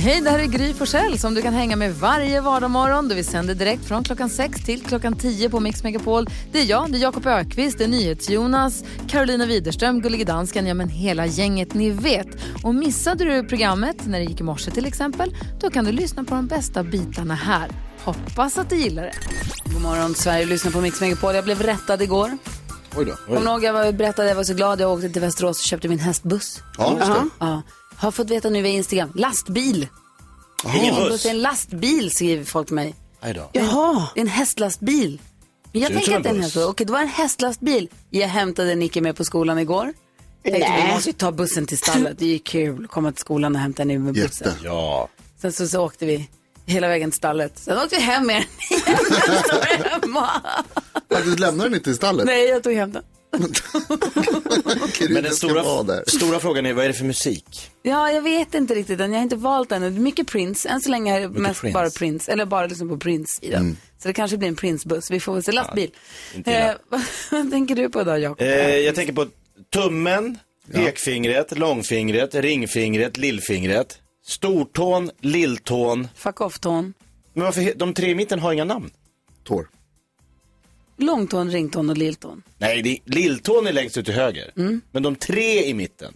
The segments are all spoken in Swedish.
Hej, det här är Gry Forssell som du kan hänga med varje vardagsmorgon. Vi sänder direkt från klockan 6 till klockan 10 på Mix Megapol. Det är jag, det är Jakob Ökvist, det är NyhetsJonas, Carolina Widerström, Gullige Dansken, ja men hela gänget ni vet. Och missade du programmet när det gick i morse till exempel, då kan du lyssna på de bästa bitarna här. Hoppas att du gillar det. God morgon Sverige, lyssna på Mix Megapol. Jag blev rättad igår. Oj då. Kommer du ihåg, jag var, berättade jag var så glad. Jag åkte till Västerås och köpte min hästbuss. Ja, just det. Ja. Har fått veta nu via Instagram. Lastbil. Ingen En buss. Det är en lastbil skriver folk mig. Jaha. Det är en hästlastbil. Men jag tänker att det är en en buss. hästlastbil. Okej, det var en hästlastbil. Jag hämtade Nicke med på skolan igår. Tänkte vi måste ju ta bussen till stallet. Det är ju kul att komma till skolan och hämta henne med bussen. Jätte. Ja. Sen så, så åkte vi hela vägen till stallet. Sen åkte vi hem med den igen. Den står hemma. Ja, Du lämnar den inte i stallet? Nej, jag tog hem den. Men den stora, stora frågan är, vad är det för musik? Ja, jag vet inte riktigt än. Jag har inte valt är mycket Prince. Än så länge är det mest Prince. bara Prince. Eller bara liksom på Prince i den. Mm. Så det kanske blir en Prince-buss. Vi får väl se. Lastbil. illa. eh, vad, vad tänker du på då, Jakob? Eh, jag tänker på tummen, pekfingret, långfingret, ringfingret, lillfingret, stortån, lilltån. Fuck off-tån. Men varför, de tre i mitten har inga namn? Tår. Långtån, ringtån och lilltån. Nej, det är, lilltån är längst ut till höger. Mm. Men de tre i mitten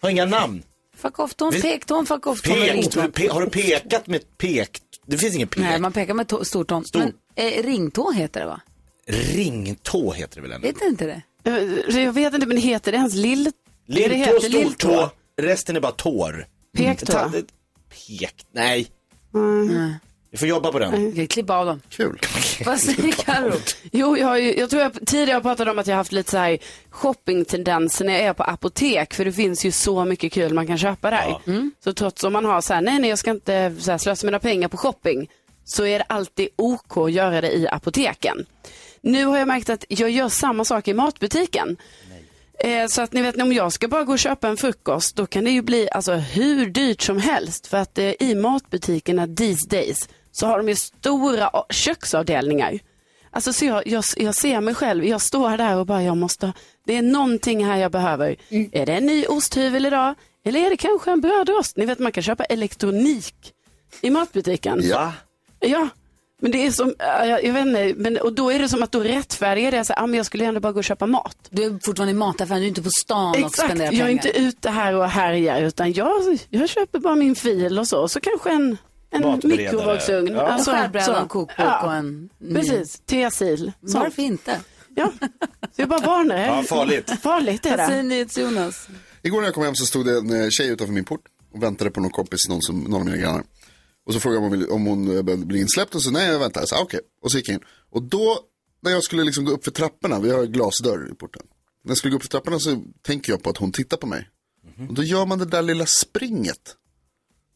har inga namn. Fuck off-tån, pektån, fuck off-tån och Pek, ringtån. pe, har du pekat med pek? Det finns ingen pek. Nej, man pekar med tå- stortån. Stor. Men eh, ringtå heter det va? Ringtå heter det väl ändå? Vet inte det? Eh, Jag vet inte, men heter det ens lill... Lilltå, heter stortå, lilltå. resten är bara tår. Pektå. Ta- Pek, nej. Vi får jobba på den. Okej, klippa av dem. Kul. Vad säger Karo? Jo, jag, har ju, jag tror jag tidigare pratade om att jag har haft lite så här shoppingtendenser när jag är på apotek, för det finns ju så mycket kul man kan köpa där. Mm. Så trots om man har så här, nej, nej, jag ska inte så här, slösa mina pengar på shopping, så är det alltid OK att göra det i apoteken. Nu har jag märkt att jag gör samma sak i matbutiken. Eh, så att ni vet, om jag ska bara gå och köpa en frukost, då kan det ju bli alltså, hur dyrt som helst. För att eh, i matbutikerna these days så har de ju stora köksavdelningar. Alltså så jag, jag, jag ser mig själv, jag står där och bara, jag måste, det är någonting här jag behöver. Är det en ny osthyvel idag? Eller är det kanske en brödrost? Ni vet, man kan köpa elektronik i matbutiken. Ja. Ja, men det är som, ja, jag, jag vet inte, men, och då är det som att då rättfärdigar det, så här, ah, men jag skulle ändå bara gå och köpa mat. Du är fortfarande i mataffären, du är inte på stan och Exakt, spenderar jag pengar. är inte ute här och härjar utan jag, jag köper bara min fil och så. Så kanske en, en mikrovågsugn. Ja. En skärbräda, så. en kokbok Ja, och en... ny- Precis, tesil. Så. Varför inte? Ja, så jag bara varnar er. Ja, farligt. Farligt är Vad säger det. NyhetsJonas? Igår när jag kom hem så stod det en eh, tjej utanför min port och väntade på någon kompis, någon, som, någon av mina grannar. Och så frågade jag om hon, ville- om hon eh, behövde bli insläppt och så nej jag väntar. Jag sa okej. Och så gick jag in. Och då när jag skulle liksom gå upp för trapporna, vi har glasdörr i porten. När jag skulle gå upp för trapporna så tänker jag på att hon tittar på mig. Och då gör man det där lilla springet.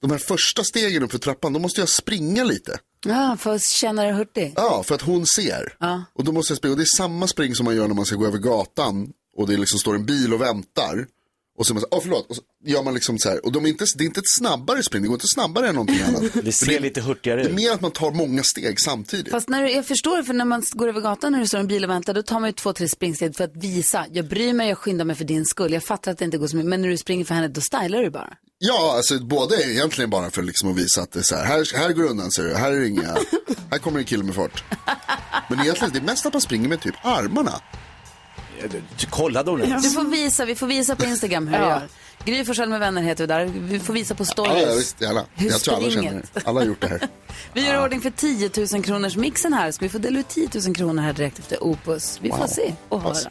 De här första stegen upp för trappan, då måste jag springa lite. Ja, för att känna dig hurtig. Ja, för att hon ser. Ja. Och då måste jag springa. Och det är samma spring som man gör när man ska gå över gatan. Och det liksom står en bil och väntar. Och så är man så åh förlåt. Och så gör man liksom så här. Och de är inte, det är inte ett snabbare spring, det går inte snabbare än någonting annat. Det ser lite hurtigare Det är ut. mer att man tar många steg samtidigt. Fast när du, jag förstår, för när man går över gatan när det står en bil och väntar, då tar man ju två, tre springsteg för att visa, jag bryr mig, jag skyndar mig för din skull. Jag fattar att det inte går så mycket, men när du springer för henne, då stylar du bara. Ja, alltså båda är egentligen bara för liksom att visa att det är så här, här, här går det undan ser du, här är det inga, här kommer en kille med fart. Men egentligen, det är mest att man springer med typ armarna. Kolla då nu. Du får visa, vi får visa på Instagram hur du gör. Gry Forssell med vänner heter vi där. Vi får visa på Ja, stories. ja visst, gärna. Hur Jag tror alla känner det. Alla har gjort det här. Vi gör i ordning för 10 000 kronors mixen här. Ska vi få dela ut 10 000 kronor här direkt efter Opus? Vi får Wow. se och höra. Pass.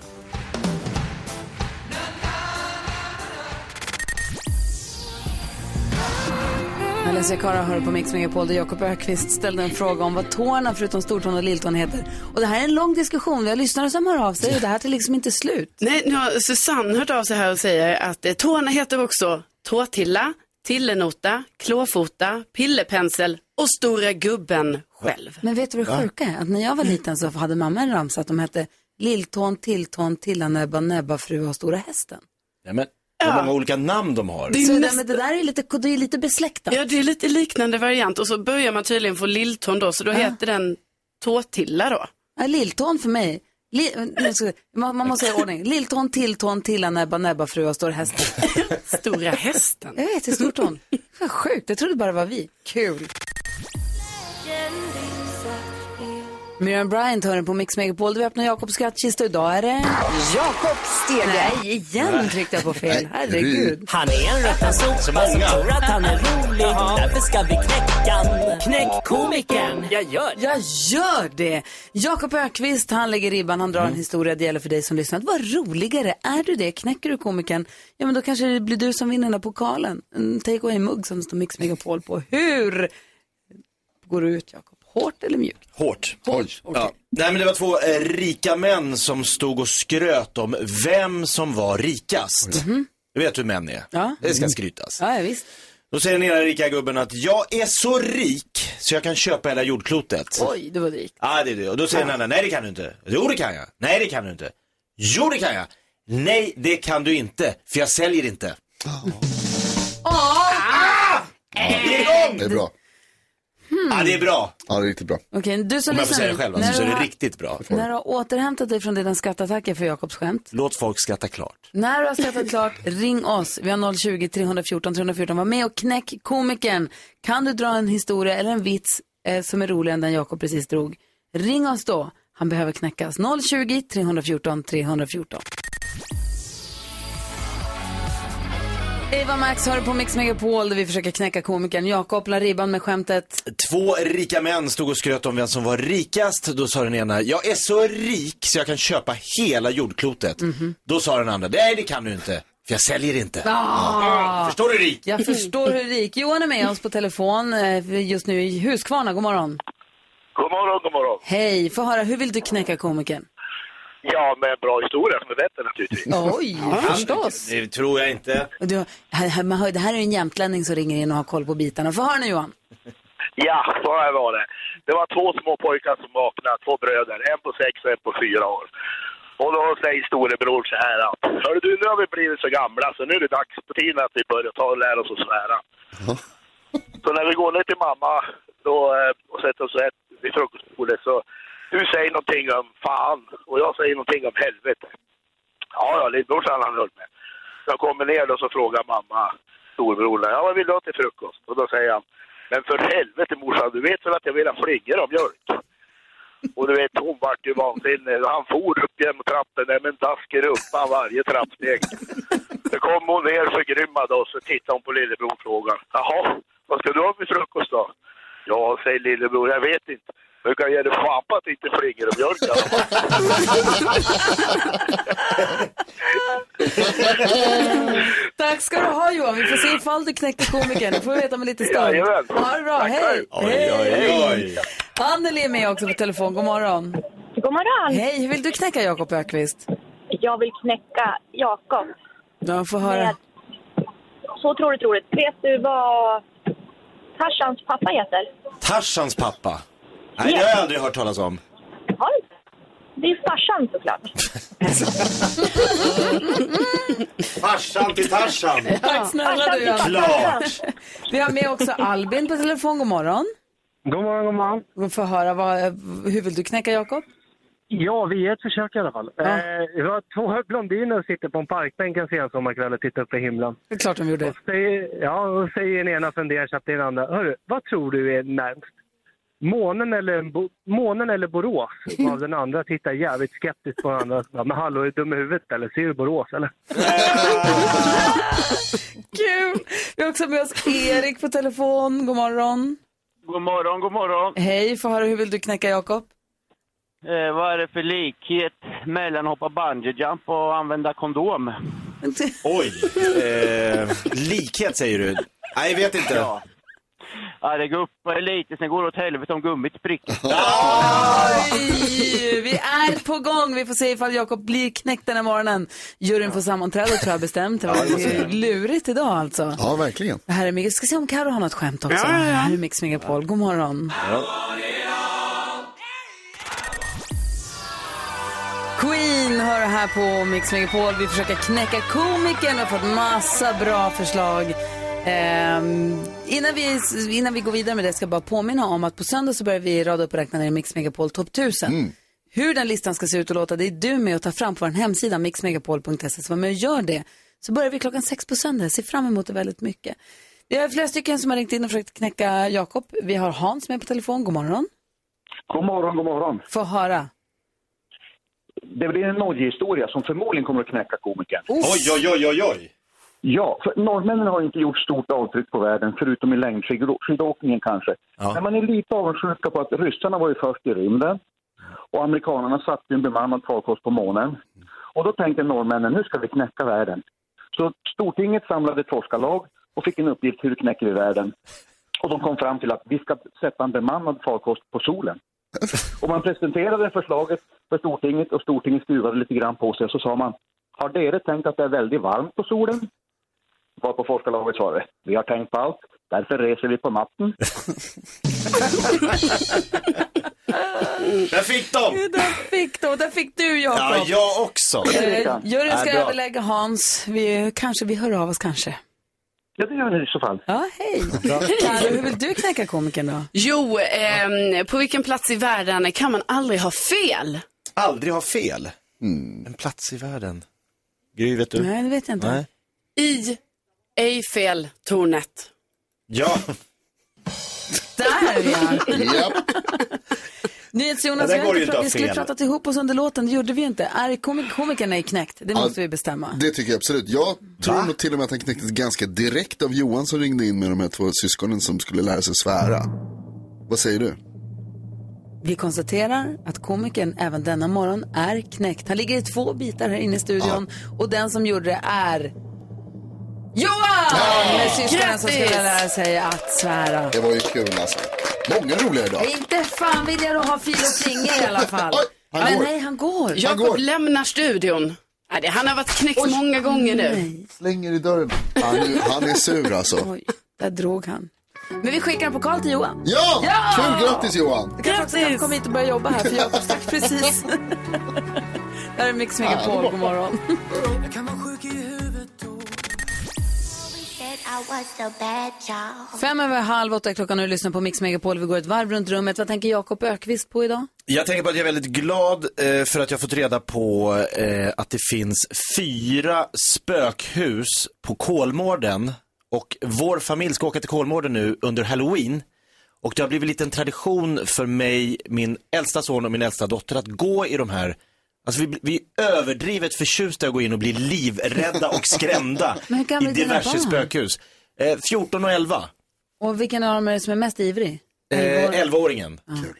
Alicia Cara hör på Mix Megapol där Jakob Ökvist ställde en fråga om vad tårna förutom stortån och lilltån heter. Och det här är en lång diskussion. Vi har lyssnare som hör av sig och det här tar liksom inte slut. Nej, nu har Susanne hört av sig här och säger att eh, tårna heter också tåtilla, tillenota, klåfota, pillepensel och stora gubben själv. Men vet du vad det sjuka är? Att när jag var liten så hade mamma en ramsa att de hette Lilltån, Tilltån, Tillanäbba, Näbba, Fru och Stora Hästen. Nej, men, hur många olika namn de har. Det är Så det, näst- det där är lite, det är lite besläktat. Ja, det är lite liknande variant och så börjar man tydligen få lilltån då, så då heter den tåtilla då. Ja, lilltån för mig. Li, man, man måste ha ordning. Lilltån, Tilltån, Tillanäbba, Näbba, Fru och Stora Hästen. Stora hästen. Jag vet, det är stortån. Sjukt, jag trodde bara det var vi. Kul. Miriam Bryant hör på Mix Megapol. Vi öppnar Jakobs skrattkista. Idag är det... Jakob Stege. Nej, igen tryckte jag på fel. Herregud. Han är en rätta sopa som tror att han är rolig. Därför ska vi knäcka. Knäck komikern. Jag gör Jag gör det. Jakob Ökvist, han lägger ribban, han drar en historia. Det gäller för dig som lyssnar. Vad roligare. Är du det, knäcker du komikern, ja men då kanske det blir du som vinner den där pokalen. En take away-mugg som det står Mix Megapol på. Hur går du ut, Jakob? Hårt eller mjukt? Hårt. Oj. Ja. Nej men det var två eh, rika män som stod och skröt om vem som var rikast. Du vet hur män är. Ja. Det ska skrytas. Ja, ja visst. Då säger den ena rika gubben att jag är så rik så jag kan köpa hela jordklotet. Oj, du var rik. Ja, det är det. Och då säger den andra, nej det kan du inte. Jo, det kan jag. Nej, det kan du inte. Jo, det kan jag. Nej, det kan du inte, för jag säljer inte. Ah! Det är igång! Det är bra. Ja, det är bra. Ja, det är riktigt bra. Okej, du som Om jag får lyssnar säga det själv, när, alltså, så du är det har, riktigt bra. när du har återhämtat dig från dina skrattattacker för Jakobs skämt. Låt folk skratta klart. När du har skrattat klart, ring oss. Vi har 020 314 314. Var med och knäck komikern. Kan du dra en historia eller en vits eh, som är roligare än den Jakob precis drog? Ring oss då. Han behöver knäckas. 020 314 Eva Max hör på Mix Megapol där vi försöker knäcka komikern. Jakob la ribban med skämtet. Två rika män stod och skröt om vem som var rikast. Då sa den ena, jag är så rik så jag kan köpa hela jordklotet. Då sa den andra, nej det kan du inte, för jag säljer inte. Förstår du rik? Jag förstår hur rik. Johan är med oss på telefon eh, just nu i Huskvarna. God morgon. God morgon, god morgon. Hej, få höra, hur vill du knäcka komikern? Ja, med en bra historia som är bättre naturligtvis. Oj, förstås. Det tror jag inte. Du, här, här, man hör, det här är en jämtlänning som ringer in och har koll på bitarna. Få höra nu Johan. Ja, så här var det. Det var två små pojkar som vaknade, två bröder, en på sex och en på fyra år. Och då säger storebror så här att, hörru du, nu har vi blivit så gamla så nu är det dags på tiden att vi börjar ta och lära oss att svära. Så när vi går ner till mamma då, eh, och sätter oss vid frukostbordet så, du säger någonting om fan och jag säger någonting om helvete. Ja, ja, lillbrorsan han höll med. Jag kommer ner och så frågar mamma storebror, ja vad vill du ha till frukost? Och då säger han, men för helvete morsan, du vet väl att jag vill ha flingor av mjölk? Och du vet, hon vart ju vansinnig. Han for upp genom trappen där med en dask i rumpan varje trappsteg. Så kom hon ner förgrymmad och så tittade hon på lillebror och frågade, jaha, vad ska du ha för frukost då? Ja, säger lillebror, jag vet inte. Du kan ge dig fan på att det inte flingor och mjölk. Tack ska du ha Johan. Vi får se ifall du knäcker komikern. Det får vi veta om en liten stund. Jajamän. Ha det bra, Tack hej. Oj, oj, oj. Anneli är med också på telefon. God morgon. God morgon. Hej, hur vill du knäcka Jakob Ökvist? Jag vill knäcka Jakob. Ja, få höra. Med- Så otroligt roligt. Vet du vad Tarzans pappa heter? Tarzans pappa. Nej, det har jag aldrig hört talas om. Har inte? Det är farsan såklart. Farsan till Tarzan. Tack snälla Farsan du. till. Klart. Vi har med också Albin på telefon. God morgon. God morgon, god morgon. Få höra, vad, hur vill du knäcka Jakob? Ja, vi är ett försök i alla fall. Ja. Eh, vi var två blondiner som sitter på en parkbänk en sen sommarkväll och tittar upp i himlen. Det är klart de gjorde. Och säger, ja, och säger den ena fundersamt till den andra. Hörru, vad tror du är närmst? Månen eller, Bo- månen eller Borås? Av den andra tittar jävligt skeptiskt på den andra. bara, Men hallå, är du dum i huvudet eller? Ser du Borås eller? Kul! Vi har också med oss Erik på telefon. God morgon. God morgon, god morgon. Hej, få höra, hur vill du knäcka Jakob? Eh, vad är det för likhet mellan hoppa bungyjump och använda kondom? Oj. Eh, likhet säger du. Nej, jag vet inte. Ja. Ja, det går upp lite, sen går det åt helvete om gummit spricker. Oj, vi är på gång. Vi får se ifall Jakob blir knäckt den här morgonen. Juryn får sammanträda tror jag bestämt. Det var lurigt idag alltså. Ja, verkligen. Det här är Mix. Ska se om Karo har något skämt också. Ja, ja, ja. Här är Mix Megapol. God morgon. hör det här på Mix Megapol. Vi försöker knäcka komikern. Vi har fått massa bra förslag. Ehm, innan, vi, innan vi går vidare med det ska jag bara påminna om att på söndag så börjar vi rada upp och räkna ner Mix Megapol Top 1000. Hur den listan ska se ut och låta, det är du med att ta fram på vår hemsida mixmegapol.se. Så var med och gör det. Så börjar vi klockan sex på söndag. Jag ser fram emot det väldigt mycket. Vi har flera stycken som har ringt in och försökt knäcka Jakob. Vi har Hans med på telefon. God morgon. God morgon, god morgon. Få höra. Det blir en Norge-historia som förmodligen kommer att knäcka komikern. Oj, oj, oj, oj, oj. Ja, för norrmännen har inte gjort stort avtryck på världen, förutom i längdskidåkningen kanske. Men man är lite avundsjuka på att ryssarna var ju först i rymden och amerikanerna satte en bemannad farkost på månen. Och då tänkte norrmännen, nu ska vi knäcka världen. Så Stortinget samlade ett forskarlag och fick en uppgift, hur knäcker vi världen? Och de kom fram till att vi ska sätta en bemannad farkost på solen. Och man presenterade förslaget för Stortinget och Stortinget skruvade lite grann på sig och så sa man, har dere tänkt att det är väldigt varmt på solen? Var på forskarlaget svarade, vi har tänkt på allt, därför reser vi på natten. Där fick de! Där fick de. Där fick du Jakob. Ja, jag också. Eh, Juryn ska Ja, överlägga Hans. Vi, kanske vi hör av oss kanske. Ja, det gör ni i så fall. Ja, hej. Karo, hur vill du knäcka komikern då? Jo, ehm, på vilken plats i världen kan man aldrig ha fel? Aldrig ha fel. En plats i världen. Gry, vet du? Nej, det vet jag inte. Nej. I Eiffeltornet. Ja. Där ja. Japp. NyhetsJonas, Ja, vi, där har inte inte pra- att vi skulle fel. pratat ihop oss under låten, det gjorde vi inte. Är komik komikern är knäckt, det måste vi bestämma. Det tycker jag absolut. Jag tror nog till och med att han knäcktes ganska direkt av Johan som ringde in med de här två syskonen som skulle lära sig svära. Vad säger du? Vi konstaterar att komikern även denna morgon är knäckt. Han ligger i två bitar här inne i studion och den som gjorde det är Johan! Med syskonen som skulle lära sig att svära. Det var ju kul alltså. Många roliga idag. Inte fan vill jag då ha fil och finger i alla fall. Oj, han Men går. nej, han går. Jakob lämnar studion. Ja, det, han har varit knäckt många gånger nu. Slänger i dörren. Han, är- han är sur alltså. Oj, där drog han. Men vi skickar en pokal till Johan. Ja! Ja! Kul, grattis Johan! Det kanske också kan komma hit och börja jobba här för Jakob stack precis. Här är Mix Megapol, god morgon. Fem över halv åtta klockan och lyssnar på Mix Megapol. Vi går ett varv runt rummet. Vad tänker Jakob Ökvist på idag? Jag tänker på att jag är väldigt glad eh, för att jag har fått reda på eh, att det finns fyra spökhus på Kolmården. Och vår familj ska åka till Kolmården nu under Halloween. Och det har blivit lite en tradition för mig, min äldsta son och min äldsta dotter att gå i de här Alltså vi, vi är överdrivet förtjusta att gå in och bli livrädda och skrämda i diverse spökhus. Eh, 14 och 11. Och vilken av dem är det som är mest ivrig? Eh, Elvaåring. 11-åringen. Och men,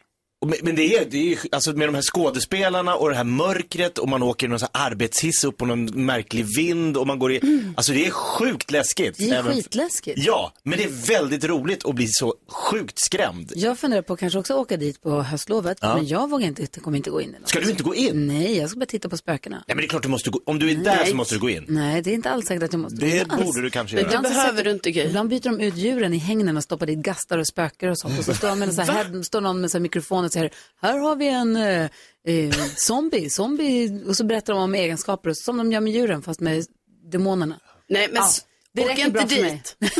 men det är, det är ju, alltså med de här skådespelarna och det här mörkret och man åker i någon sån här arbetshiss upp på någon märklig vind och man går i, alltså det är sjukt läskigt. Det är Även- skitläskigt. Ja, men det är väldigt roligt att bli så sjukt skrämd. Jag funderar på att kanske också åka dit på höstlovet, Ja. men jag vågar inte, kommer inte gå in. Eller Ska du inte gå in? Nej, jag ska bara titta på spökena. Nej men det är klart du måste gå, om du är där så måste du gå in. Nej, det är inte alls säkert att jag måste. Det Inte alls. borde du kanske göra. det Ibland så behöver du inte Gry. Ibland byter de ut djuren i hängnen och stoppar dit gastar och spökar och sånt. Och så står, med sån här, head, står någon med en mikrofon och säger, här har vi en eh, eh, zombie, zombie. Och så berättar de om egenskaper, och så- som de gör med djuren fast med demonerna. Nej, men Ja, det räcker inte bra för mig. dit.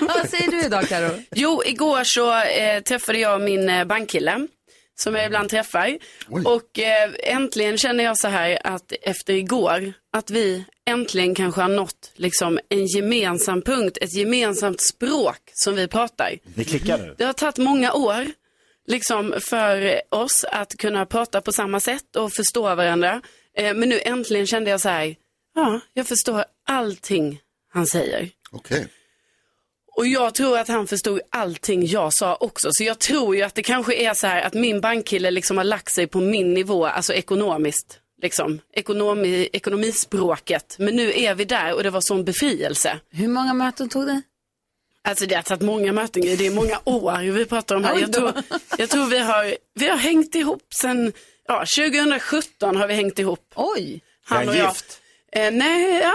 Vad säger du idag Karo? Jo, igår så eh, träffade jag min eh, bankkille som jag ibland träffar. Och eh, äntligen känner jag så här att efter igår, att vi äntligen kanske har nått liksom en gemensam punkt, ett gemensamt språk som vi pratar. Ni klickar nu. Det har tagit många år liksom för oss att kunna prata på samma sätt och förstå varandra. Eh, men nu äntligen kände jag så här, ja, jag förstår allting han säger. Okej. Och jag tror att han förstod allting jag sa också. Så jag tror ju att det kanske är så här att min bankkille liksom har lagt sig på min nivå, alltså ekonomiskt. Liksom, ekonomi, ekonomispråket. Men nu är vi där och det var sån befrielse. Hur många möten tog det? Alltså det har tagit många möten, det är många år vi pratar om här. Oj Jag tror, jag tror vi, har, vi har hängt ihop sen, ja 2017 har vi hängt ihop. Oj! Han Är och jag. gift? Eh, nej, ja,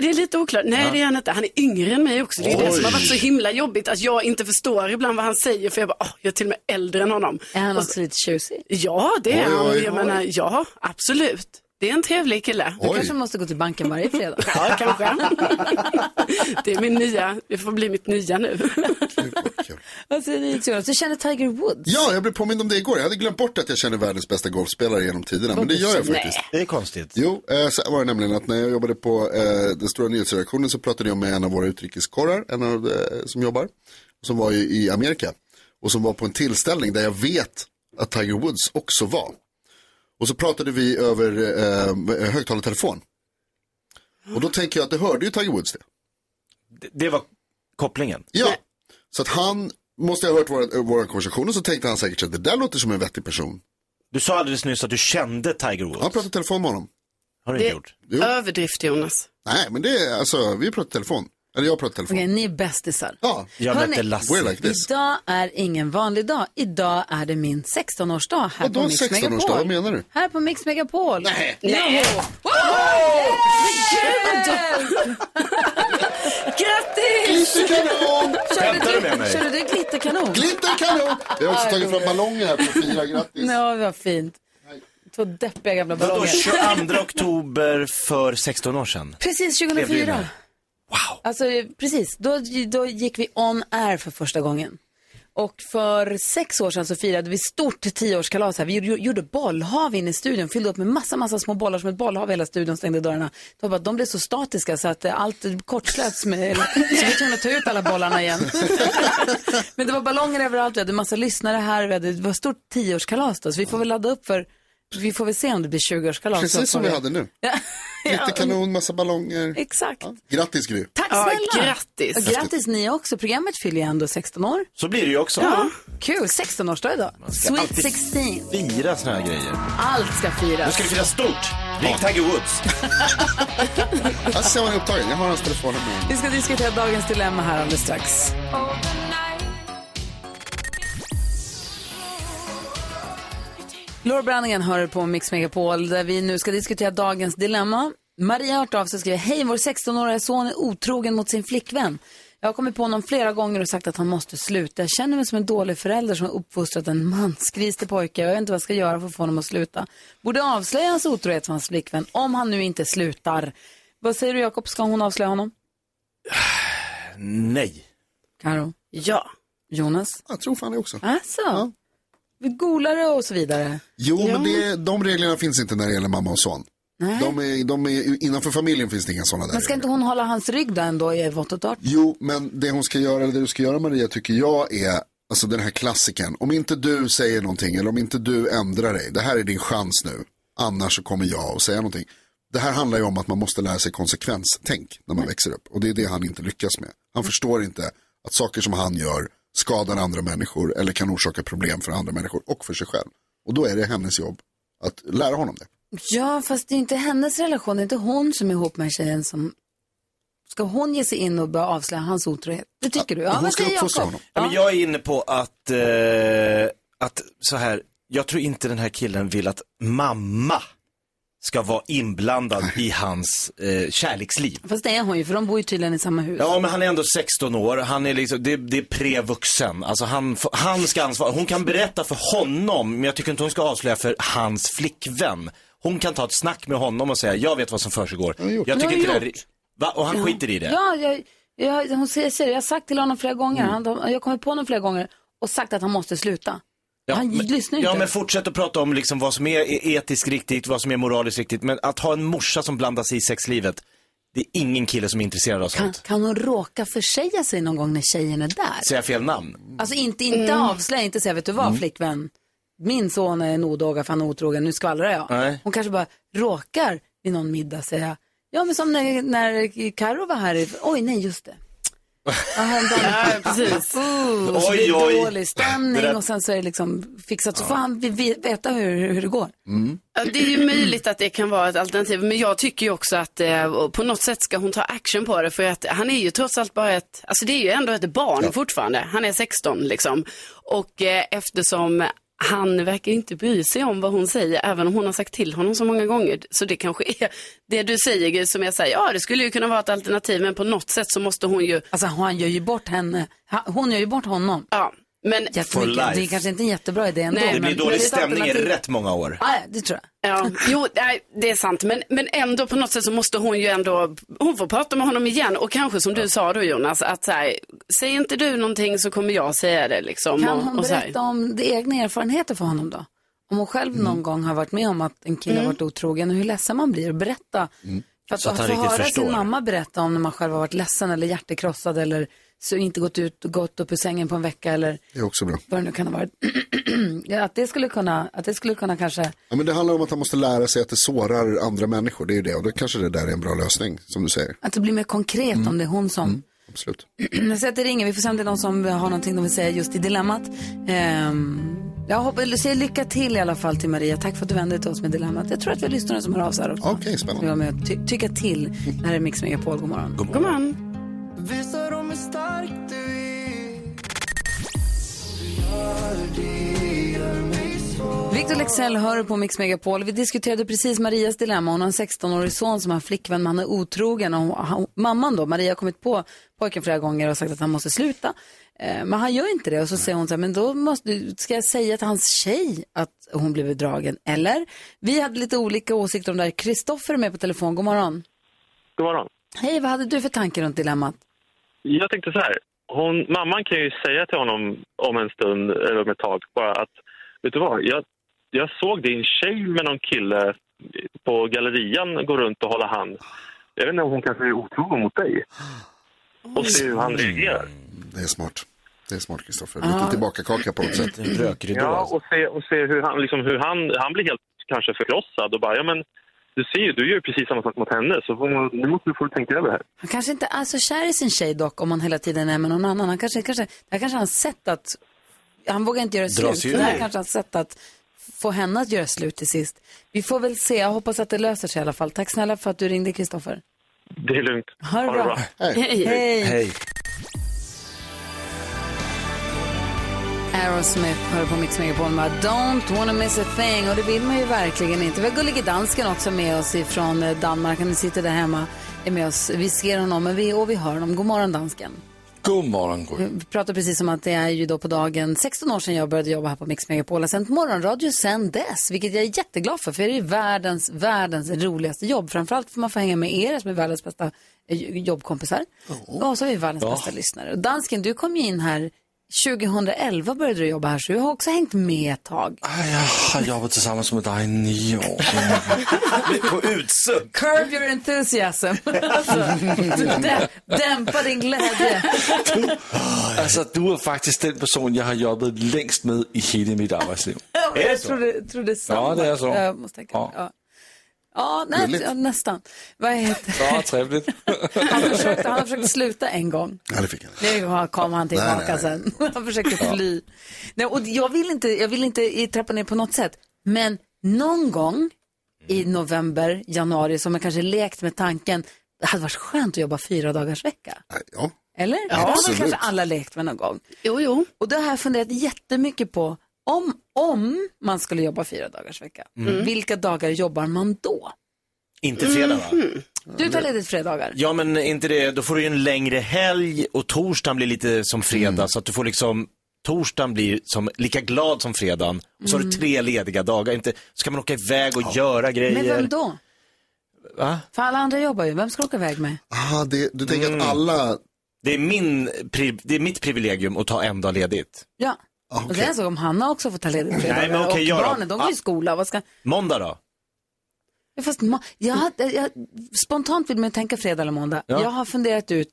det är lite oklart. Nej, det är han inte. Han är yngre än mig också. Det är det som har varit så himla jobbigt att jag inte förstår ibland vad han säger. För jag bara, åh, jag är till och med äldre än honom. Är han också lite tjusig? Ja, det är Oj, han. oj. Jag menar, ja, absolut. Det är en trevlig kille. Du kanske måste gå till banken varje fredag. Ja, kanske. Det är min nya, det får bli mitt nya nu. Vad säger ni Jonas? Du känner Tiger Woods? Ja, jag blev påmind om det igår. Jag hade glömt bort att jag känner världens bästa golfspelare genom tiderna. Men det gör jag faktiskt. Det är konstigt. Jo, eh, så var det nämligen att när jag jobbade på eh, den stora nyhetsredaktionen så pratade jag med en av våra utrikeskorrar, en av eh, som jobbar, som var i Amerika. Och som var på en tillställning där jag vet att Tiger Woods också var. Och så pratade vi över eh, högtalartelefon. Och då tänker jag att det hörde ju Tiger Woods det. Det, det var kopplingen. Ja, så att han måste ha hört vår, vår konversation och så tänkte han säkert att det där låter som en vettig person. Du sa alldeles nyss att du kände Tiger Woods. Han pratade telefon med honom. Har du Det inte gjort? Jo. är överdrift Jonas. Nej, men det är alltså, vi pratar telefon. Eller jag pratar telefon. Okej, ni är bästisar. Ja, Jag mötte Lasse. We're like this. Idag är ingen vanlig dag. Idag är det min 16-årsdag här Vadå på Mix 16-årsdag? Megapol. Vad menar du? Här på Mix Megapol. Nej. Nej. Grattis! Glitterkanon! Skämtar du med mig? Körde du glitterkanon? Glitterkanon! Vi har också tagit fram ballonger här på fyra, grattis. Ja, vad fint. Två deppiga gamla Vadå, ballonger. 22 oktober för 16 år sedan? Precis, Blev du 2004. med? Wow. Alltså, precis. Då, då gick vi on air för första gången. Och för sex år sedan så firade vi stort tioårskalas här. Vi gjorde, gjorde bollhav inne i studion, fyllde upp med massa, massa små bollar som ett bollhav i hela studion, stängde dörrarna. Det var bara, de blev så statiska så att eh, allt kortslöts med, så vi kunde tvungna ta ut alla bollarna igen. Men det var ballonger överallt, vi hade massa lyssnare här, vi hade, det var stort tioårskalas då, så vi får väl ladda upp för, vi får väl se om det blir 20-årskalas. Precis som vi hade nu. Ja. Glitterkanon, massa ballonger. Exakt. Grattis Gry. Tack Ja, snälla. grattis. Och grattis ni också. Programmet fyller ju ändå 16 år. Så blir det ju också. Ja. Kul, 16-årsdag idag. Sweet alltid 16. Fira såna här grejer. Allt ska Nu firas. ska vi fira stort. Ring Tiger Woods. Jag ser är upptagen, jag har hans telefon med. Vi ska diskutera dagens dilemma här alldeles strax. Laura Branningen hör på Mix Megapol där vi nu ska diskutera dagens dilemma. Maria har hört av sig och skriver, hej vår 16-åriga son är otrogen mot sin flickvän. Jag har kommit på honom flera gånger och sagt att han måste sluta. Jag känner mig som en dålig förälder som har uppfostrat en mansgrisig pojke. Jag vet inte vad jag ska göra för att få honom att sluta. Borde avslöja hans otrohet för hans flickvän om han nu inte slutar. Vad säger du Jakob, ska hon avslöja honom? Nej. Karo? Ja. Jonas? Jag tror fan det också. Alltså? Vi golare och så vidare. Jo, men det, de reglerna finns inte när det gäller mamma och son. Nej. De är, de är, innanför familjen finns det inga sådana där Men ska inte hon hålla hans rygg då ändå i vått och torrt? Jo, men det hon ska göra, eller det du ska göra Maria, tycker jag är, alltså den här klassiken. Om inte du säger någonting eller om inte du ändrar dig, det här är din chans nu. Annars så kommer jag att säga någonting. Det här handlar ju om att man måste lära sig konsekvenstänk när man växer upp. Och det är det han inte lyckas med. Han förstår inte att saker som han gör skadar andra människor eller kan orsaka problem för andra människor och för sig själv. Och då är det hennes jobb att lära honom det. Ja, fast det är inte hennes relation. Det är inte hon som är ihop med tjejen som... Ska hon ge sig in och börja avslöja hans otrohet? Det tycker du? Ja, vad säger Jakob? Ja, men jag är inne på att, eh, att så här, jag tror inte den här killen vill att mamma ska vara inblandad i hans eh, kärleksliv. Fast det är hon ju, för de bor ju tydligen i samma hus. Ja, men han är ändå 16 år. Han är liksom, det, det är prevuxen. Alltså han, han ska ansvara. Hon kan berätta för honom, men jag tycker inte hon ska avslöja för hans flickvän. Hon kan ta ett snack med honom och säga, jag vet vad som försiggår. Jag tycker inte det är... Va? Och han Ja. skiter i det? Ja, jag, jag, hon säger, jag har sagt till honom flera gånger. Mm. Han, jag har kommit på honom flera gånger och sagt att han måste sluta. Han men, lyssnar ju ja, inte. men fortsätt att prata om liksom vad som är etiskt riktigt, vad som är moraliskt riktigt. Men att ha en morsa som blandas i sexlivet, det är ingen kille som är intresserad av Kan, sånt. kan hon råka försäga sig någon gång när tjejen är där? Säga fel namn. Alltså inte, inte avslöja, inte säga, vet du vad Mm. flickvän, min son är en odåga för han är otrogen, nu skvallrar jag. Nej. Hon kanske bara råkar vid någon middag säga, ja men som när, när Karo var här, oj nej just det. Ja. Ja, precis. Och så Oj, det oj. dålig stämning där- och sen så är det liksom fixat, så får han veta hur, hur det går. Ja, det är ju möjligt att det kan vara ett alternativ, men jag tycker ju också att eh, på något sätt ska hon ta action på det, för att han är ju trots allt bara ett, alltså det är ju ändå ett barn fortfarande, han är 16 liksom. Och eh, eftersom han verkar inte bry sig om vad hon säger, även om hon har sagt till honom så många gånger. Så det kanske är det du säger som jag säger, ja det skulle ju kunna vara ett alternativ, men på något sätt så måste hon ju... Alltså han gör ju bort henne, hon gör ju bort honom. Ja, Men Jättemycket. Det är kanske inte en jättebra idé ändå. Nej, det blir dålig stämning i rätt många år. Ja, det tror jag. Ja, jo, nej, det är sant. Men, men ändå på något sätt så måste hon ju ändå, hon får prata med honom igen. Och kanske som du sa då Jonas, att så här, säger inte du någonting så kommer jag säga det liksom. Kan och, hon och här. berätta om det egna erfarenheter för honom då? Om hon själv Mm. någon gång har varit med om att en kille har varit otrogen och hur ledsen man blir och berätta. För att, Så att han få riktigt höra förstår. sin mamma berätta om när man själv har varit ledsen eller hjärtekrossad eller så inte gått ut och gått upp ur sängen på en vecka eller Det är också bra. vad det nu kan ha varit. ja, att det skulle kunna, att det skulle kunna kanske, Ja, men det handlar om att han måste lära sig att det sårar andra människor. Det är ju det. Och då kanske det där är en bra lösning, som du säger. att det blir mer konkret Mm. om det är hon som Absolut. Jag ser att det ringer. Vi får se om det är någon som har någonting de vill säga just i dilemmat. Ehm, jag hoppas, säger lycka till i alla fall till Maria. Tack för att du vände dig till oss med dilemmat. Jag tror att vi har lyssnare som hör av sig här också. Okej, spännande. Vi var med och ty- tycka till. Det här är Mix Megapol. God morgon. God morgon. Dem hur stark du är. Victor Lexell hör på Mix Megapol. Vi diskuterade precis Marias dilemma. Hon har en 16-årig son som har flickvän, men han är otrogen. Och han, mamman då, Maria, har kommit på pojken flera gånger och sagt att han måste sluta. Eh, men han gör inte det. Och så säger hon så här, men då måste, ska jag säga till hans tjej att hon blir bedragen? Eller? Vi hade lite olika åsikter om det här. Kristoffer är med på telefon. God morgon. God morgon. Hej, vad hade du för tankar runt dilemmat? Jag tänkte så här. Hon, mamman kan ju säga till honom om en stund, eller om ett tag, bara att vet du vad, jag, jag såg din tjej med någon kille på gallerian gå runt och hålla hand. Jag vet inte om hon kanske är otrogen mot dig. Och se hur han reagerar. Det är smart. Det är smart, Kristoffer. Lite tillbaka-kaka på något sätt. En rökridå. Ja, och se, och se hur, han, liksom, hur han, han blir helt kanske förkrossad och bara, ja men du ser ju, du gör precis samma sak mot henne så nu måste du få tänka över det här. Han kanske inte är så kär i sin tjej dock om han hela tiden är med någon annan. Han kanske, kanske, det här kanske är hans sätt att, han vågar inte göra Dra slut. Det här kanske är hans sätt att få henne att göra slut till sist. Vi får väl se, jag hoppas att det löser sig i alla fall. Tack snälla för att du ringde Kristoffer. Det är lugnt. Ha det bra. Hej. Hej. Hej. Aerosmith hör på Mix Megapol med Don't wanna miss a thing och det vill man ju verkligen inte. Vi har Gullige Dansken också med oss ifrån eh, Danmark. Han sitter där hemma, är med oss. Vi ser honom men vi, och vi hör honom. God morgon dansken. God morgon, Gry. Vi pratar precis om att det är ju då på dagen 16 år sedan jag började jobba här på Mix Megapol. Jag har sänt morgonradio sen dess, vilket jag är jätteglad för. För det är världens, världens roligaste jobb. Framförallt får man få hänga med er som är världens bästa eh, jobbkompisar. Och så är vi världens Ja. bästa lyssnare. Och dansken, du kom ju in här 2011 började du jobba här, så du har också hängt med ett tag. Jag har jobbat tillsammans med dig i nio år. På utsuck. Curb your enthusiasm. alltså, dä- dämpa din glädje. Alltså, du är faktiskt den person jag har jobbat längst med i hela mitt arbetsliv. jag trodde, trodde samma. Ja, det är så. Jag måste tänka. Ja. Ja. Ja, ja, nästan. Vad heter Ja, trevligt. Han försökte, han försökte sluta en gång. Ja, det fick han. Nu kom han tillbaka Nej, nej, sen. Han försökte fly. Nej, och jag, vill inte, jag vill inte i- trappa ner på något sätt. Men någon gång i november, januari, som jag kanske lekt med tanken, det hade varit skönt att jobba fyra dagars vecka. Ja. Eller? Ja, det har man kanske alla lekt med någon gång. Jo, jo. Och då har jag funderat jättemycket på, om, om man skulle jobba fyra dagars vecka, Mm. vilka dagar jobbar man då? Inte fredag va? Du tar ledigt fredagar. Ja men inte det, då får du ju en längre helg och torsdagen blir lite som fredag så att du får liksom Torsdagen blir som, lika glad som fredagen och så har du Mm. tre lediga dagar. Inte, så kan man åka iväg och göra grejer. Med vem då? Va? För alla andra jobbar ju. Vem ska du åka iväg med? Aha, det, du tänker Mm. att alla... Det är, min, pri- det är mitt privilegium att ta en dag ledigt. Ja. Och det är så om Hanna också får ta ledigt fredagar. Nej, men okej, och jag då? barnen, de går i Ah. skola. Vad ska... Måndag då? Ja, Fast ma- jag, hade- jag, spontant vill man tänka fredag eller måndag. Ja. Jag har funderat ut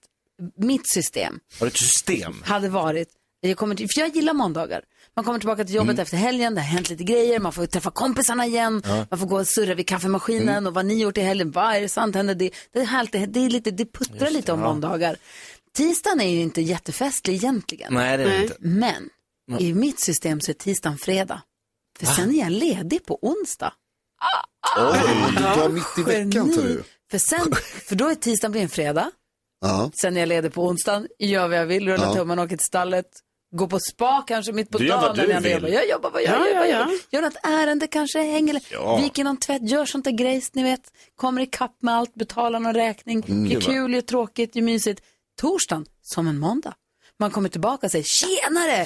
mitt system. Har du ett system? hade varit, jag kommer till, för jag gillar måndagar. Man kommer tillbaka till jobbet efter helgen, det har hänt lite grejer, man får träffa kompisarna igen, Ja. man får gå och surra vid kaffemaskinen och vad ni gjort i helgen, vad är det sant händer? Det, det är härligt, det, är lite, det puttrar lite om måndagar. Tisdagen är ju inte jättefestlig egentligen. Nej, det är det inte. Men Ja. i mitt system så är tisdagen fredag. För sen är jag ledig på onsdag. Oj, du tar mitt i veckan tar du. För, sen, för då är tisdagen blir en fredag. Ja. Sen är jag ledig på onsdagen, gör vad jag vill, rullar Ja. tummen, åker till stallet, går på spa kanske mitt på Du gör dagen. vad du när jag vill. Jobbar. Jag jobbar vad jag Ja, gör. ja, ja. gör. Gör något ärende kanske, hänger, Ja. viker någon tvätt, gör sånt där grejs, ni vet. Kommer ikapp med allt, betalar någon räkning, Mm. gör kul, gör tråkigt, gör mysigt. Torsdagen, som en måndag. Man kommer tillbaka och säger tjenare,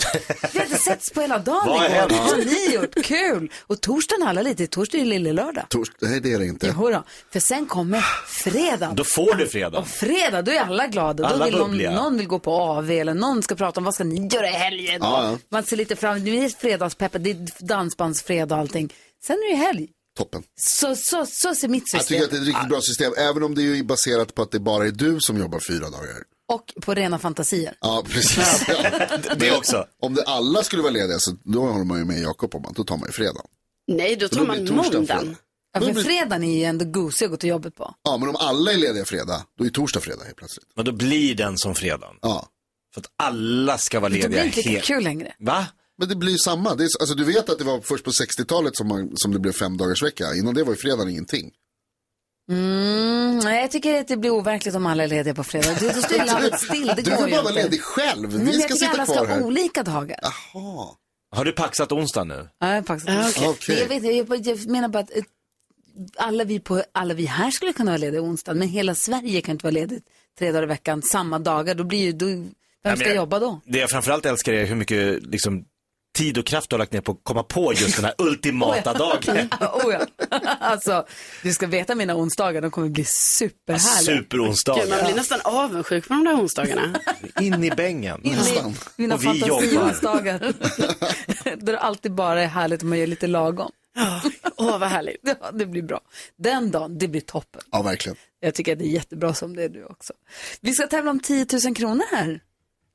vi har inte setts på hela dagen Vad har igår. Vad har ni gjort? Kul! Och torsdagen alla lite, torsdag är ju lille lördag. Tors... Nej, det är det inte. Jodå, för sen kommer fredagen. Då får du fredag. Och fredag, då är alla glada. Då Alla vill någon, någon vill gå på AV eller någon ska prata om vad ska ni göra i helgen. Ja, ja. Man ser lite fram är fredagspeppet, det är dansbandsfredag och allting. Sen är det helg. Toppen. Så, så, så ser mitt Jag system tycker att det är ett riktigt bra system, även om det är baserat på att det bara är du som jobbar fyra dagar. Och på rena fantasier. Ja, precis. det också. Om det alla skulle vara lediga så då håller man ju med Jakob om att då tar man ju fredag. Nej, då tar då man blir måndagen. fredag. Ja, för blir- fredagen är ju ändå gosig att gå till jobbet på. Ja, men om alla är lediga fredag, då är torsdag fredag helt plötsligt. Men då blir den som fredagen. Ja. För att alla ska vara Då lediga. blir det inte lika helt- kul längre. Va? Men det blir ju samma. Det är, alltså, du vet att det var först på 60-talet som, man, som det blev fem dagars vecka. Innan det var ju fredagen ingenting. Mm, nej, jag tycker att det blir overkligt om alla är lediga på fredag. Då, då står landet still, det Du går får bara vara ledig själv. Nej, men Vi jag ska tycker sitta alla kvar ska här. ha olika dagar. Jaha. Har du paxat onsdag nu? Ja, jag, faktiskt. Ah, okej. Men jag, vet, jag, jag menar bara att eh, alla vi, på, alla vi här skulle kunna vara lediga onsdag, men hela Sverige kan inte vara ledigt tre dagar i veckan, samma dagar. Då blir ju, då, vem ska jag- jobba då? Det jag framförallt älskar är hur mycket liksom, tid och kraft du har lagt ner på att komma på just den här ultimata dagen. oh ja. alltså, du ska veta mina onsdagar, de kommer bli superhärliga. Superonsdag. Gud, man blir nästan avundsjuk på de där onsdagarna. In i bängen. Nästan. Mina Och vi jobbar. fantasionsdagar. Där det alltid bara är härligt om man gör lite lagom. Åh, vad härligt. Ja, det blir bra. Den dagen, det blir toppen. Ja, verkligen. Jag tycker att det är jättebra som det är du också. Vi ska tävla om 10 000 kronor här.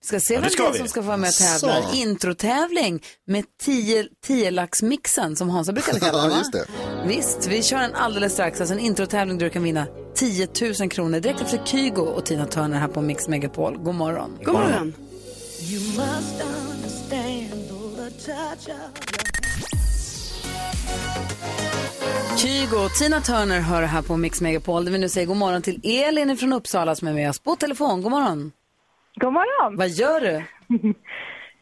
Vi ska se Ja, vem ska det är vi. som ska få vara med och tävla. Så. Introtävling med 10 10-laxmixen som Hansa brukade kalla va? just det. Visst, vi kör en alldeles strax. Alltså en introtävling där du kan vinna 10 000 kronor direkt efter Kygo och Tina Turner här på Mix Megapol. God morgon. God morgon. You must understand all the touch of Kygo och Tina Turner hör här på Mix Megapol. Där vi nu säger god morgon till Elin från Uppsala som är med oss på telefon. God morgon. God morgon. Vad gör du?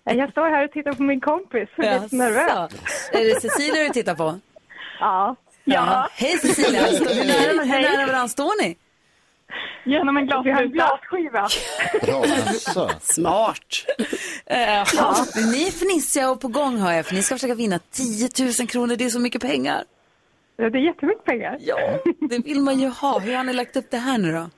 Jag står här och tittar på min kompis. Jag är lite nervös. Är det Cecilia du tittar på? Ja. Ja. Hej Cecilia, hur nära, hur nära varandra står ni? Genom en glasruta. Vi har en glasskiva. Bra. Smart. Ja. Ni är fnissiga och på gång hör jag, för ni ska försöka vinna 10 000 kronor. Det är så mycket pengar. Ja, Det är jättemycket pengar. Ja, det vill man ju ha. Hur har ni lagt upp det här nu då?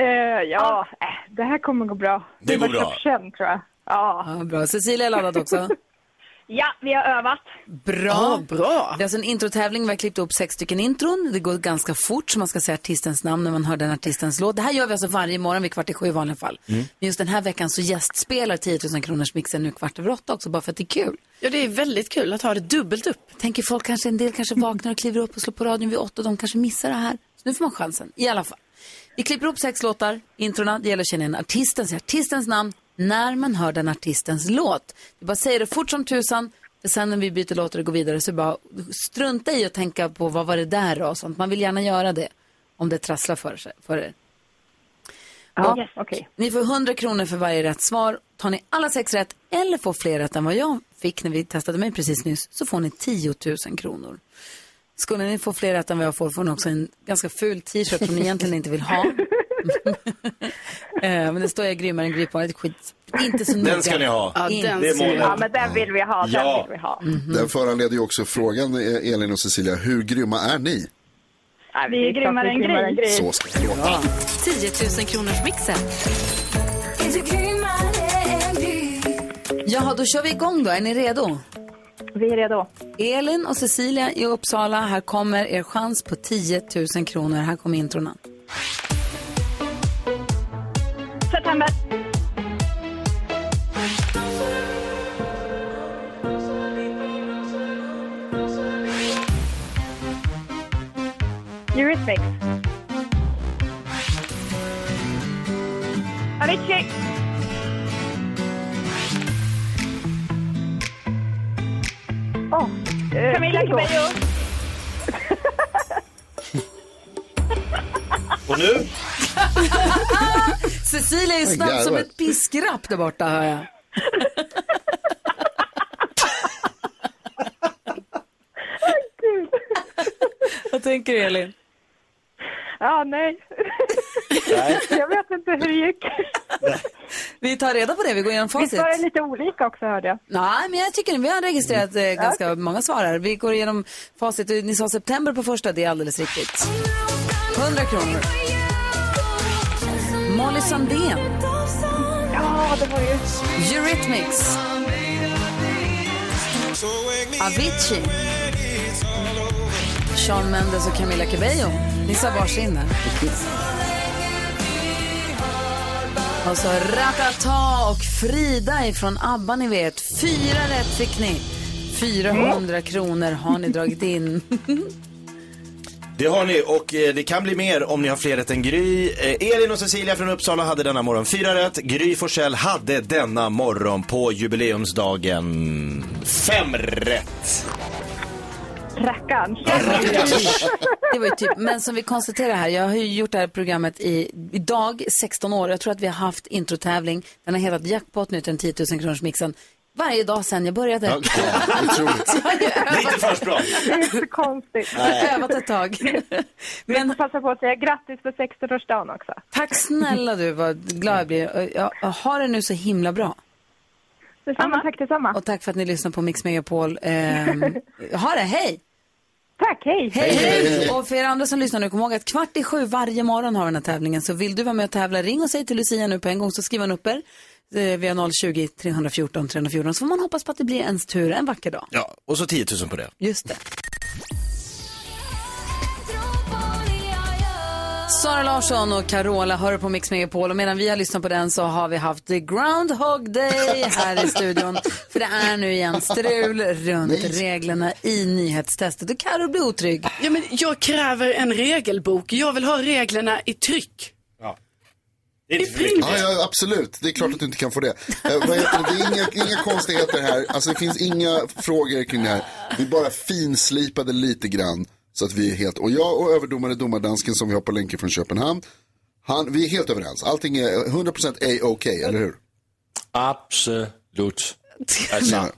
Eh, ja, äh, det här kommer gå bra. Det går bra. känd, tror jag. Ja. Ja, bra. Cecilia är laddad också. ja, vi har övat. Bra. bra. Det är alltså en introtävling. Vi har klippt upp sex stycken intron. Det går ganska fort så man ska säga artistens namn när man hör den artistens låt. Det här gör vi alltså varje morgon vid kvart i sju i vanliga fall. Mm. Men just den här veckan så gästspelar 10 000 kronors mixen nu kvart över åtta också bara för att det är kul. Ja, det är väldigt kul att ha det dubbelt upp. Tänker folk kanske, en del kanske vaknar och kliver upp och slår på radion vid åtta och de kanske missar det här. Så nu får man chansen, i alla fall. Vi klipper upp sex låtar, introna, det gäller att känna igen artisten, säga artistens namn när man hör den artistens låt. Du bara säger det fort som tusan, för sen när vi byter låtar och går vidare så bara strunta i att tänka på vad var det där och sånt. Man vill gärna göra det om det trasslar för, sig, för er. Ja, yes, okej. Ni får 100 kronor för varje rätt svar. Tar ni alla sex rätt eller får fler rätt än vad jag fick när vi testade mig precis nyss så får ni 10 000 kronor. Skulle ni få fler rätt än vad jag får får ni också en ganska ful t-shirt som ni egentligen inte vill ha. Eh, Men det står jag är grymmare än Gry på. Det är skit. Inte så noga. Den ska ni ha. Ja, den Det är. Ja, men den vill vi ha. Den Ja. vill vi ha. Den föranleder ju också frågan, eh, Elin och Cecilia, hur grymma är ni? Ja, vi är grymmare än Gry. Så ska det låta. 10 000 kronors mixen. Jaha, då kör vi igång då. Är ni redo? Vi är redo. Elin och Cecilia i Uppsala. Här kommer er chans på 10 000 kronor. Här kommer introna. September. Eurythmics. Avicii. Oh, eh, Camilla. Cabello. Och nu? Cecilia är snabb som ett piskrapp där borta, hör jag. Vad tänker du, Elin? Ja, nej. jag vet inte hur det gick. Vi tar reda på det, vi går igenom facit. Visst var det lite olika också hörde jag. Nej, men jag tycker vi har registrerat eh, ganska många svar här. Vi går igenom facit. Ni sa september på första, det är alldeles riktigt. 100 kronor. Molly Sandén. Ja, det var ju... Eurythmics. Avicii. Sean Mendes och Camila Cabello. Ni sa varsin. Och så Ratata och Frida ifrån ABBA, ni vet. Fyra rätt fick ni. 400 kronor har ni dragit in. Det har ni och eh, det kan bli mer om ni har fler rätt än Gry. Eh, Elin och Cecilia från Uppsala hade denna morgon fyra rätt. Gry Forssell hade denna morgon på jubileumsdagen fem rätt. Rackarns. Det var ju typ, men som vi konstaterar här, jag har ju gjort det här programmet i, idag 16 år. Jag tror att vi har haft introtävling. Den har hetat Jackpot nu till den 10 000 kronors mixen. Varje dag sedan jag började. Ja, otroligt. Lite försprång. Det är så konstigt. Jag har övat ett tag. Men jag passa på att säga grattis på 16-årsdagen också. Tack snälla du, vad glad jag blir. Jag, jag har det nu så himla bra. Detsamma, tack detsamma. Och tack för att ni lyssnar på Mix Megapol. Ehm, ha det, hej! Tack, hej! Hej, hej! Och för er andra som lyssnar nu, kom ihåg att kvart i sju varje morgon har vi den här tävlingen. Så vill du vara med och tävla, ring och säg till Lucia nu på en gång så skriver han upp er. Vi har 020 314 314 så får man hoppas på att det blir ens tur en vacker dag. Ja, och så 10 000 på det. Just det. Sara Larsson och Carola hör på Mix Megapol och medan vi har lyssnat på den så har vi haft The Groundhog Day här i studion. För det är nu igen strul runt reglerna i nyhetstestet och Karo blir otrygg. Ja, men jag kräver en regelbok. Jag vill ha reglerna i tryck. Det är inte för Ja, ja, absolut. Det är klart att du inte kan få det. Eh, vad heter det? det är inga, inga konstigheter här. Alltså, det finns inga frågor kring det här. Vi bara finslipade lite grann. Så att vi är helt, och jag och överdomare domardansken som vi har på länken från Köpenhamn. Han, vi är helt överens. Allting är 100% A-OK, eller hur? Absolut. Alltså,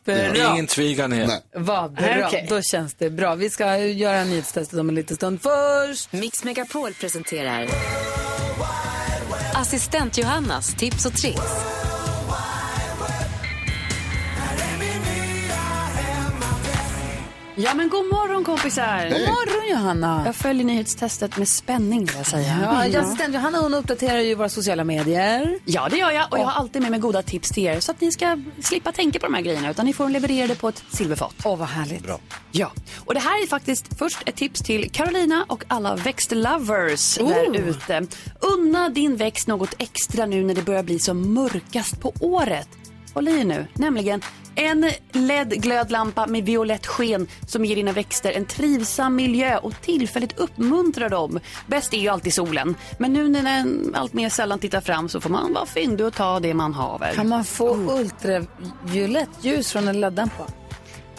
ingen tvekan här. Vad bra, Okej. då känns det bra. Vi ska göra nyhetstestet om en liten stund. Först! Mix Megapol presenterar Assistent Johannas tips och tricks. Ja men god morgon kompisar. God morgon Johanna. Jag följer nyhetstestet med spänning vill jag säga. Ja, assistent Johanna hon uppdaterar ju våra sociala medier. Ja, det gör jag. Och jag har alltid med mig goda tips till er så att ni ska slippa tänka på de här grejerna utan ni får leverera det på ett silverfat. Åh, vad härligt. Bra. Ja, och det här är faktiskt först ett tips till Carolina och alla växtlovers Oh. där ute. Unna din växt något extra nu när det börjar bli som mörkast på året. Håll i nu, nämligen en LED-glödlampa med violett sken som ger dina växter en trivsam miljö och tillfälligt uppmuntrar dem. Bäst är ju alltid solen, men nu när den allt mer sällan tittar fram så får man vara fyndig och ta det man haver. Kan man få ultraviolett ljus från en LED-lampa?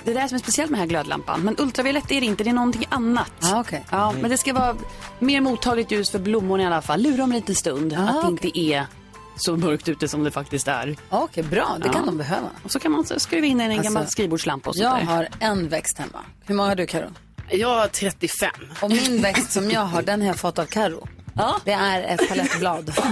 Det är det som är speciellt med den här glödlampan. Men ultraviolett är det inte, det är någonting annat. Ah, okay. ja, Men det ska vara mer mottagligt ljus för blommorna i alla fall. Lura dem en liten stund Ah, att det inte är så mörkt ute som det faktiskt är. Okej, bra. Det kan de behöva. Och så kan man så skruva in en Alltså, gammal skrivbordslampa och sånt Jag där. har en växt hemma. Hur många har du Karo? Jag har 35. Och min växt som jag har, den har jag fått av Karo. Ja. Det är ett palettblad.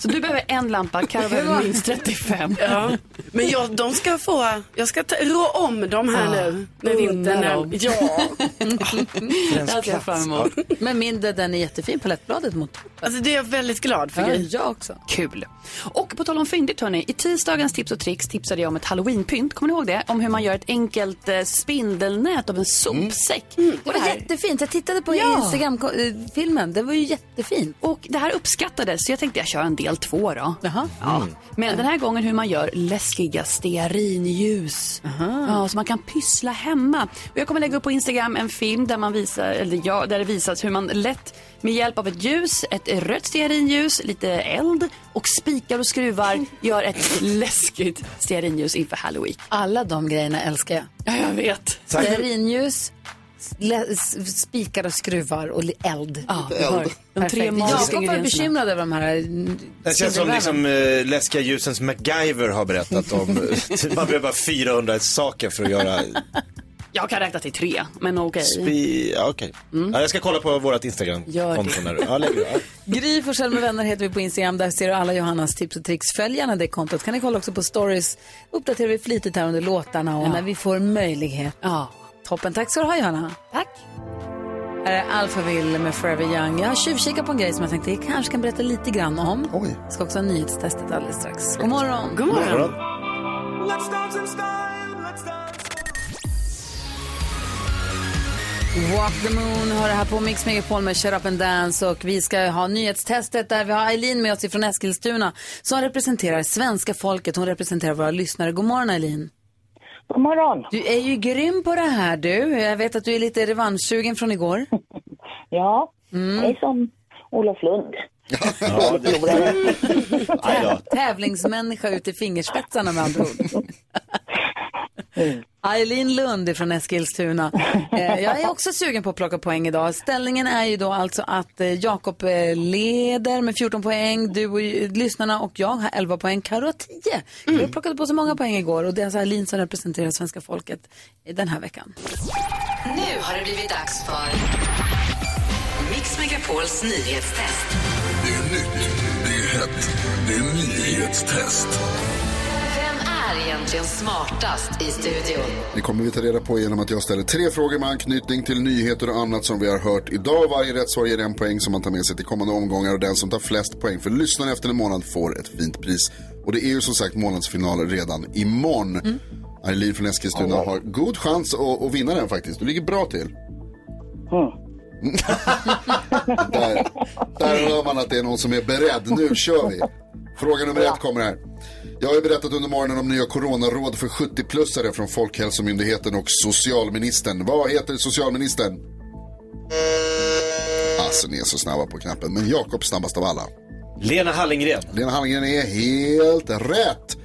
Så du behöver en lampa, Carro behöver minst 35. Ja. Men jag, de ska få, jag ska ta, rå om dem här Ah, nu. När unna vintern är, dem. Ja. Det ser jag fram emot. Men min, den är jättefin, palettbladet mot Alltså det är jag väldigt glad för. Ja, jag också. Kul. Och på tal om fyndigt hörni, i tisdagens tips och tricks tipsade jag om ett halloweenpynt. Kommer ni ihåg det? Om hur man gör ett enkelt eh, spindelnät av en sopsäck. Det var jättefint. Jag tittade på Ja. Instagram-filmen. Det var ju jättefint. Och det här uppskattades, så jag tänkte jag kör en del två då. Jaha. Ja. Men den här gången hur man gör läskiga stearinljus. Ja, så man kan pyssla hemma. Och jag kommer lägga upp på Instagram en film där, man visar, eller ja, där det visas hur man lätt med hjälp av ett ljus, ett rött stearinljus, lite eld och spikar och skruvar gör ett läskigt stearinljus inför halloween. Alla de grejerna älskar jag. Ja, jag vet. Stearinljus, spikar och skruvar och eld. Ja, hör. De tre Jakob var bekymrad över de här Det känns som liksom eh, läskiga ljusens MacGyver har berättat om. man behöver bara 400 saker för att göra Jag kan räkna till tre, men okej. Vi, ja, okej. Ja, jag ska kolla på vårt Instagram-konto. när Ja, lägger. Ja. Gry Forssell med vänner heter vi på Instagram. Där ser du alla Johannas tips och tricks. Följ gärna det kontot. Kan ni kolla också på stories. Uppdaterar vi flitigt här under låtarna och när vi får möjlighet. Ja. Toppen. Tack ska du ha Johanna. Tack. Här är Alphaville med Forever Young. Jag har tjuvkikat på en grej som jag tänkte jag kanske kan berätta lite grann om. Oj. Jag ska också ha nyhetstestet alldeles strax. God morgon. God morgon. Walk the Moon har det här på Mix Megapol med Shut Up and Dance och vi ska ha nyhetstestet där vi har Eileen med oss ifrån Eskilstuna som representerar svenska folket. Hon representerar våra lyssnare. God morgon Eileen. God morgon. Du är ju grym på det här du. Jag vet att du är lite revanschsugen från igår. Ja, Mm. det är som Olof Lund. Ja, det... Tävlingsmänniska ut i fingerspetsarna med andra ord. Eileen Lund från Eskilstuna. Eh, jag är också sugen på att plocka poäng idag. Ställningen är ju då alltså att eh, Jakob eh, leder med 14 poäng. Du och lyssnarna och jag har 11 poäng. Karo har 10. Mm. Vi har plockat på så många poäng igår och det är alltså Eileen som representerar svenska folket i den här veckan. Nu har det blivit dags för Mix Megapols nyhetstest. Det är nytt, det är hett, det är nyhetstest. Är egentligen smartast i studion? Det kommer vi ta reda på genom att jag ställer tre frågor med anknytning till nyheter och annat som vi har hört idag. Varje rätt svar ger en poäng som man tar med sig till kommande omgångar och den som tar flest poäng för lyssnaren efter en månad får ett fint pris. Och det är ju som sagt månadsfinal redan imorgon. Eileen från Eskilstuna har god chans att, att vinna den faktiskt. Du ligger bra till. där, där hör man att det är någon som är beredd. Nu kör vi. Fråga nummer ett kommer här. Jag har ju berättat under morgonen om nya coronaråd för 70-plussare från Folkhälsomyndigheten och socialministern. Vad heter socialministern? Alltså, ni är så snabba på knappen. Men Jakob snabbast av alla. Lena Hallengren. Lena Hallengren är helt rätt.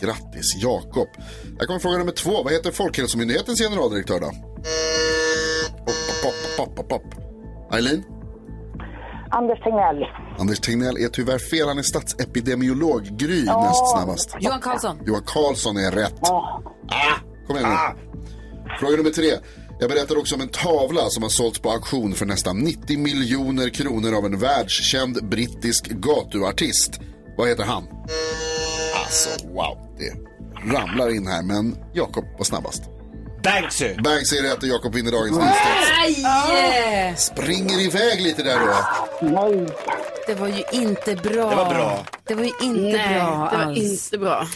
Grattis Jakob. Här kommer fråga nummer två. Vad heter Folkhälsomyndighetens generaldirektör då? Pop, pop, pop, pop, pop. Eileen? Anders Tegnell. Anders Tegnell är tyvärr fel. Han är statsepidemiolog. Gry Ja. näst snabbast. Johan Karlsson. Johan Karlsson är rätt. Ah, kom igen nu. Fråga nummer tre. Jag berättar också om en tavla som har sålts på auktion för nästan 90 miljoner kronor av en världskänd brittisk gatuartist. Vad heter han? Alltså, wow. Det ramlar in här, men Jakob var snabbast. Banksy. Banksy är rätt och Jakob vinner dagens. Nej! Springer iväg lite där då. Nej. Det var ju inte bra. Det var bra. Det var ju inte Nej, bra det var alls. inte bra.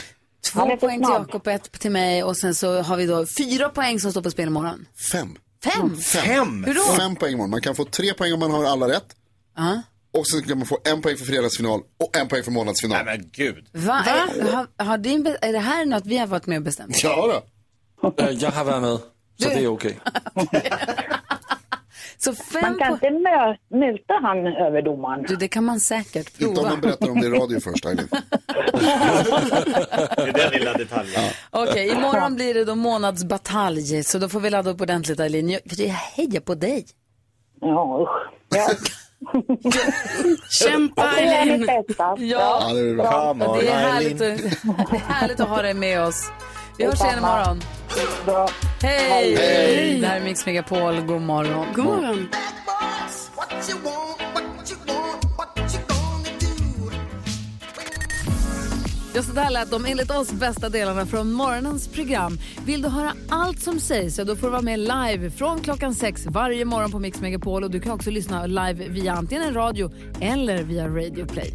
Två poäng till. Jakob, ett till mig och sen så har vi då fyra poäng som står på spel imorgon. Fem. Fem? Fem. Hur då? Fem poäng imorgon. Man kan få tre poäng om man har alla rätt. Ja. Och sen kan man få en poäng för fredagsfinal och en poäng för månadsfinal. Nej men gud. Va? Är, har, har din, är det här något vi har varit med och bestämt? Ja då. Eh, Jag har varit med, så det är okej. Så fem Man kan po- inte mö- muta han överdomaren. du, det kan man säkert Inte om prova. man berättar om det i radio först. Det är den lilla detaljen. Okej, imorgon blir det då månadsbatalj, så då får vi ladda upp ordentligt Eileen. Jag, hejar på dig. Ja, usch. Ja. Kämpa bästa. Ja, det är bra. Come on, Det är Eileen. härligt, att- härligt att ha dig med oss. Vi hörs igen imorgon. Hej! Hej! Det här är Mix Megapol. God morgon. God morgon. Just så där lät de enligt oss bästa delarna från morgonens program. Vill du höra allt som sägs så då får du vara med live från klockan sex varje morgon på Mix Megapol och du kan också lyssna live via antingen en radio eller via Radio Play.